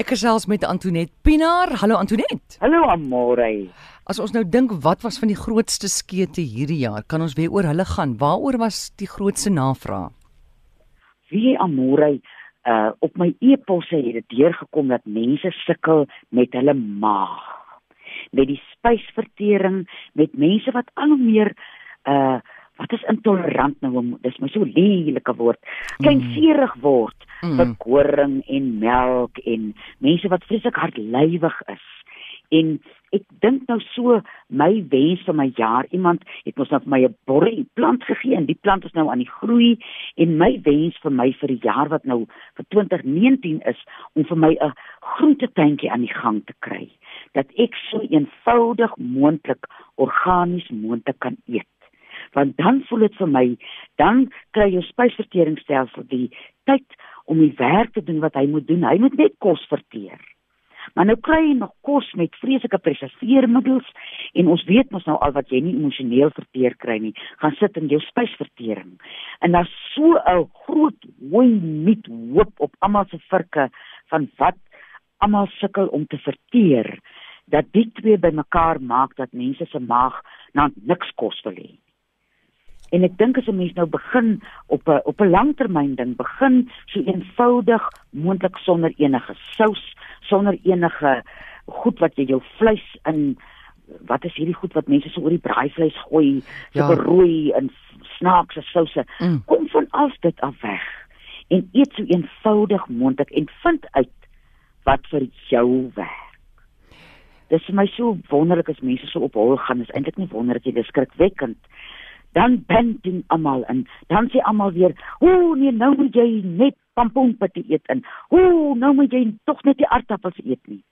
Ek gesels met Antoinette Pinaar. Hallo Antoinette. Hallo Amore. As ons nou dink wat was van die grootste skete hierdie jaar, kan ons weer oor hulle gaan. Waaroor was die grootste navraag? Wie Amore, uh op my e-posse het dit deurgekom dat mense sukkel met hulle maag. Met die spysvertering, met mense wat al hoe meer uh wat is intolerant nou dis my so lelike woord kleinserig word mm. vir koring en melk en mense wat vreeslik hardlywig is. En ek dink nou so my wens vir my jaar iemand het mos nou vir my 'n borrie plant gegee en die plant is nou aan die groei. En my wens vir my vir die jaar wat nou vir 2019 is om vir my 'n groentetuintjie aan die gang te kry. Dat ek so eenvoudig moontlik organies moontlik kan eet want dan voel dit vir my dan kry jou spysverteringsstelsel die tyd om die werk te doen wat hy moet doen. Hy moet net kos verteer. Maar nou kry jy nog kos met vreeslike preserveermiddels en ons weet mos nou al wat jy nie emosioneel verteer kry nie. Gaan sit in jou spysvertering. En daar's so 'n groot hooi met hoop op almal se virke van wat almal sukkel om te verteer dat dit twee bymekaar maak dat mense se maag na niks kos wil hê En ek dink as 'n mens nou begin op 'n op 'n langtermyn ding begin so eenvoudig moontlik sonder enige sous, sonder enige goed wat jy jou vleis in wat is hierdie goed wat mense so oor die braaivleis gooi, so ja. rooi en snaakse souse. Mm. Kom van al dit af weg en eet so eenvoudig moontlik en vind uit wat vir jou werk. Dit is my so wonderlik as mense so op hol gaan, is eintlik nie wonderlik jy dis skrikwekkend dan bend ding almal in. Dan sê almal weer, "O nee, nou moet jy net pampoenpatty eet in. O, nou moet jy tog net die aardappels eet nie."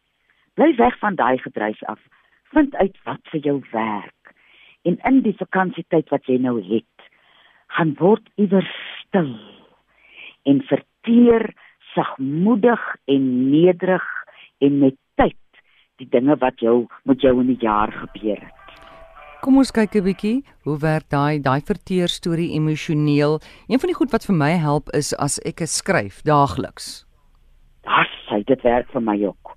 Bly weg van daai gedreuis af. Vind uit wat vir jou werk. En in die vakansietyd wat jy nou het, gaan word iewers stil en verteer sagmoedig en nederig en met tyd die dinge wat jou met jou in die jaar gebeur het. Kom ons kyk 'n bietjie hoe werk daai daai verteer storie emosioneel. Een van die goed wat vir my help is as ek skryf daagliks. Das sê dit werk vir my ook.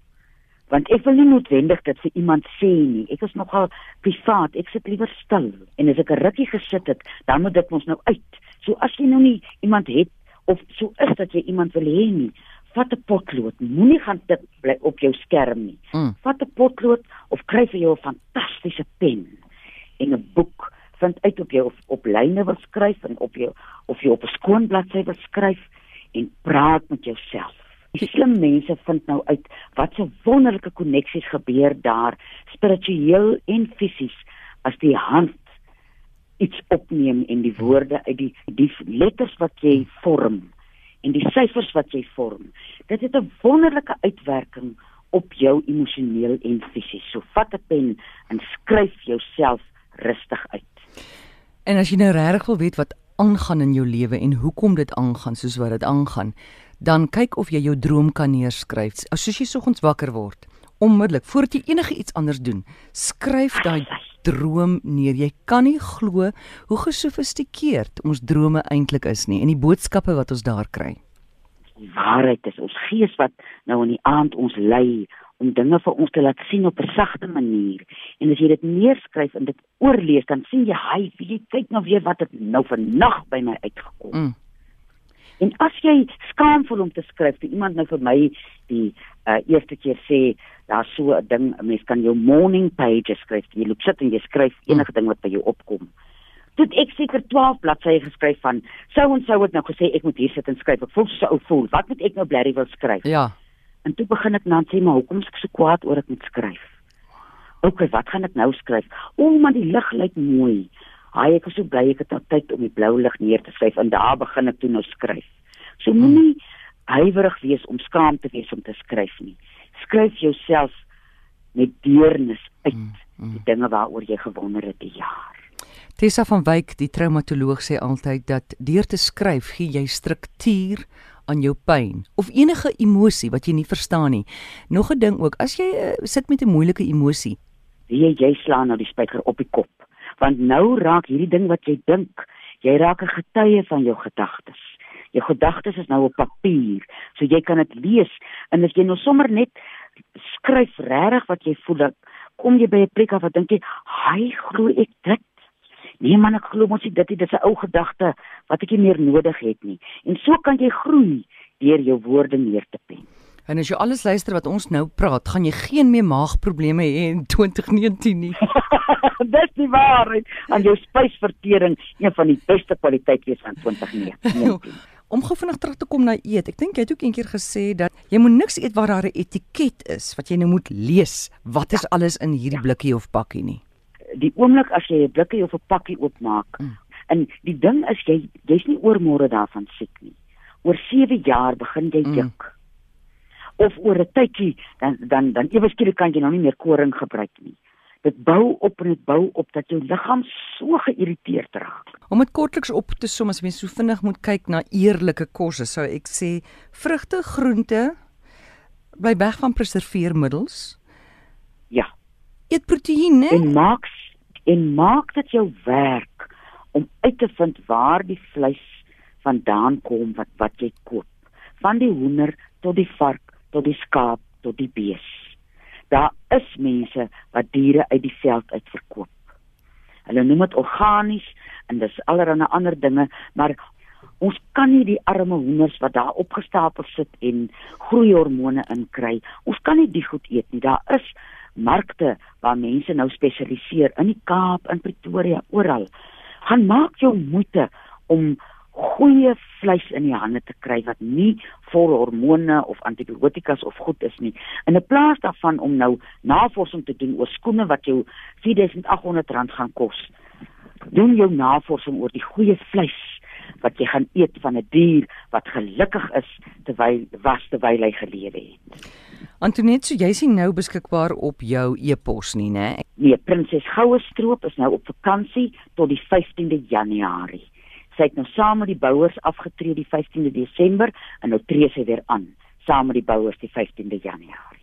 Want ek wil nie noodwendig dit vir iemand sê nie. Ek is nogal privaat. Ek sit liewer stil en as ek 'n rukkie gesit het, dan moet dit mos nou uit. So as jy nou nie iemand het of so is dat jy iemand wil hê nie, vat 'n potlood. Moenie gaan dit bly op jou skerm nie. Mm. Vat 'n potlood of kry vir jou 'n fantastiese pen en 'n boek vind uit op jou of op lyne wil skryf en op jou of jy op 'n skoon bladsy wil skryf en praat met jouself. Die slim mense vind nou uit wat so wonderlike koneksies gebeur daar spiritueel en fisies as die hand iets opneem en die woorde uit die die letters wat jy vorm en die syfers wat jy vorm. Dit het 'n wonderlike uitwerking op jou emosioneel en fisies. So vat 'n pen en skryf jouself rustig uit. En as jy nou regtig wil weet wat aangaan in jou lewe en hoekom dit aangaan soos wat dit aangaan, dan kyk of jy jou droom kan neerskryf. As jy soggens wakker word, onmiddellik voordat jy enige iets anders doen, skryf daai droom neer. Jy kan nie glo hoe gesofistikeerd ons drome eintlik is nie en die boodskappe wat ons daar kry. Die waarheid is ons gees wat nou in die aand ons lei om dinge vir ons te laat sien op 'n sagte manier. En as jy dit neerskryf en dit oorlees, dan sien jy, "Hy, wie kyk nou weer wat het nou vannag by my uitgekom." Mm. En as jy skaam voel om te skryf, vir iemand nou vir my die uh, eerste keer sê, daar so 'n ding, 'n mens kan jou morning page skryf. Jy loop sit en jy skryf mm. enige ding wat by jou opkom. Dit ek seker 12 bladsye geskryf van sou en sou het nou gesê ek moet hier sit en skryf. Ek voel so ou voel. Wat moet ek nou blerry wil skryf? Ja. En toe begin ek dan sê maar hoekom is ek so kwaad oor ek moet skryf? OK, wat gaan ek nou skryf? O, maar die lig lyk mooi. Haai, ek is so bly ek het nou tyd om die blou lig neer te skryf en daar begin ek toe nou skryf. So moenie huiwerig wees om skaam te wees om te skryf nie. Skryf jouself met deernis uit mm, mm. die dinge waaroor jy gewonder het die jaar. Tessa van Wyk, die traumatoloog sê altyd dat deur te skryf gee jy struktuur aan jou pyn of enige emosie wat jy nie verstaan nie. Nog 'n ding ook, as jy uh, sit met 'n moeilike emosie, jy jy slaan nou die spyker op die kop, want nou raak hierdie ding wat jy dink, jy raak 'n getuie van jou gedagtes. Jou gedagtes is nou op papier, so jy kan dit lees en as jy nou sommer net skryf regtig wat jy voel, dan kom jy by 'n plek af wat dink jy, "Hy glo ek dit." Nee man, ek glo mos dit dit is 'n ou gedagte wat ek nie meer nodig het nie. En so kan jy groei deur jou woorde neer te pen. En as jy alles luister wat ons nou praat, gaan jy geen meer maagprobleme hê in 2019 nie. Dis die waarheid. Aan jou spysvertering een van die beste kwaliteit wees van 2019. Om gou vinnig terug te kom na eet. Ek dink jy het ook eendag gesê dat jy moet niks eet waar daar 'n etiket is wat jy nou moet lees. Wat is alles in hierdie blikkie of pakkie nie? Die oomblik as jy 'n blikkie of 'n pakkie oopmaak, mm. en die ding is jy jy's nie oormôre daarvan siek nie. Oor 7 jaar begin jy mm. dik. Mm of oor 'n tydjie dan dan dan ewe skielik kan jy nou nie meer koring gebruik nie. Dit bou op en dit bou op dat jou liggaam so geïrriteerd raak. Om dit kortliks op te som as mens so vinnig moet kyk na eerlike kosse, sou ek sê vrugte, groente bly weg van preserveermiddels. Ja. Eet proteïene en maak en maak dit jou werk om uit te vind waar die vleis vandaan kom wat wat jy koop. Van die hoender tot die vark tot die skaap tot die bees. Daar is mense wat diere uit die veld uit verkoop. Hulle noem dit organies en dis allerlei ander dinge, maar ons kan nie die arme hoenders wat daar opgestapel sit en groeihormone inkry. Ons kan nie die goed eet nie. Daar is markte waar mense nou spesialiseer in die Kaap, in Pretoria, oral. Gaan maak jou moeite om goeie vleis in die hande te kry wat nie vol hormone of antibiotikas of goed is nie. In 'n plaas daarvan om nou navorsing te doen oor skoene wat jou R4800 gaan kos. Doen jou navorsing oor die goeie vleis wat jy gaan eet van 'n dier wat gelukkig is terwyl was terwyl hy gelewe het. Antoinette, so jy sien nou beskikbaar op jou e-pos nie, né? Nee, Prinses Goue Stroop is nou op vakansie tot die 15de Januarie. Sy het nou saam met die bouers afgetree die 15de Desember en nou tree sy weer aan saam met die bouers die 15de Januarie.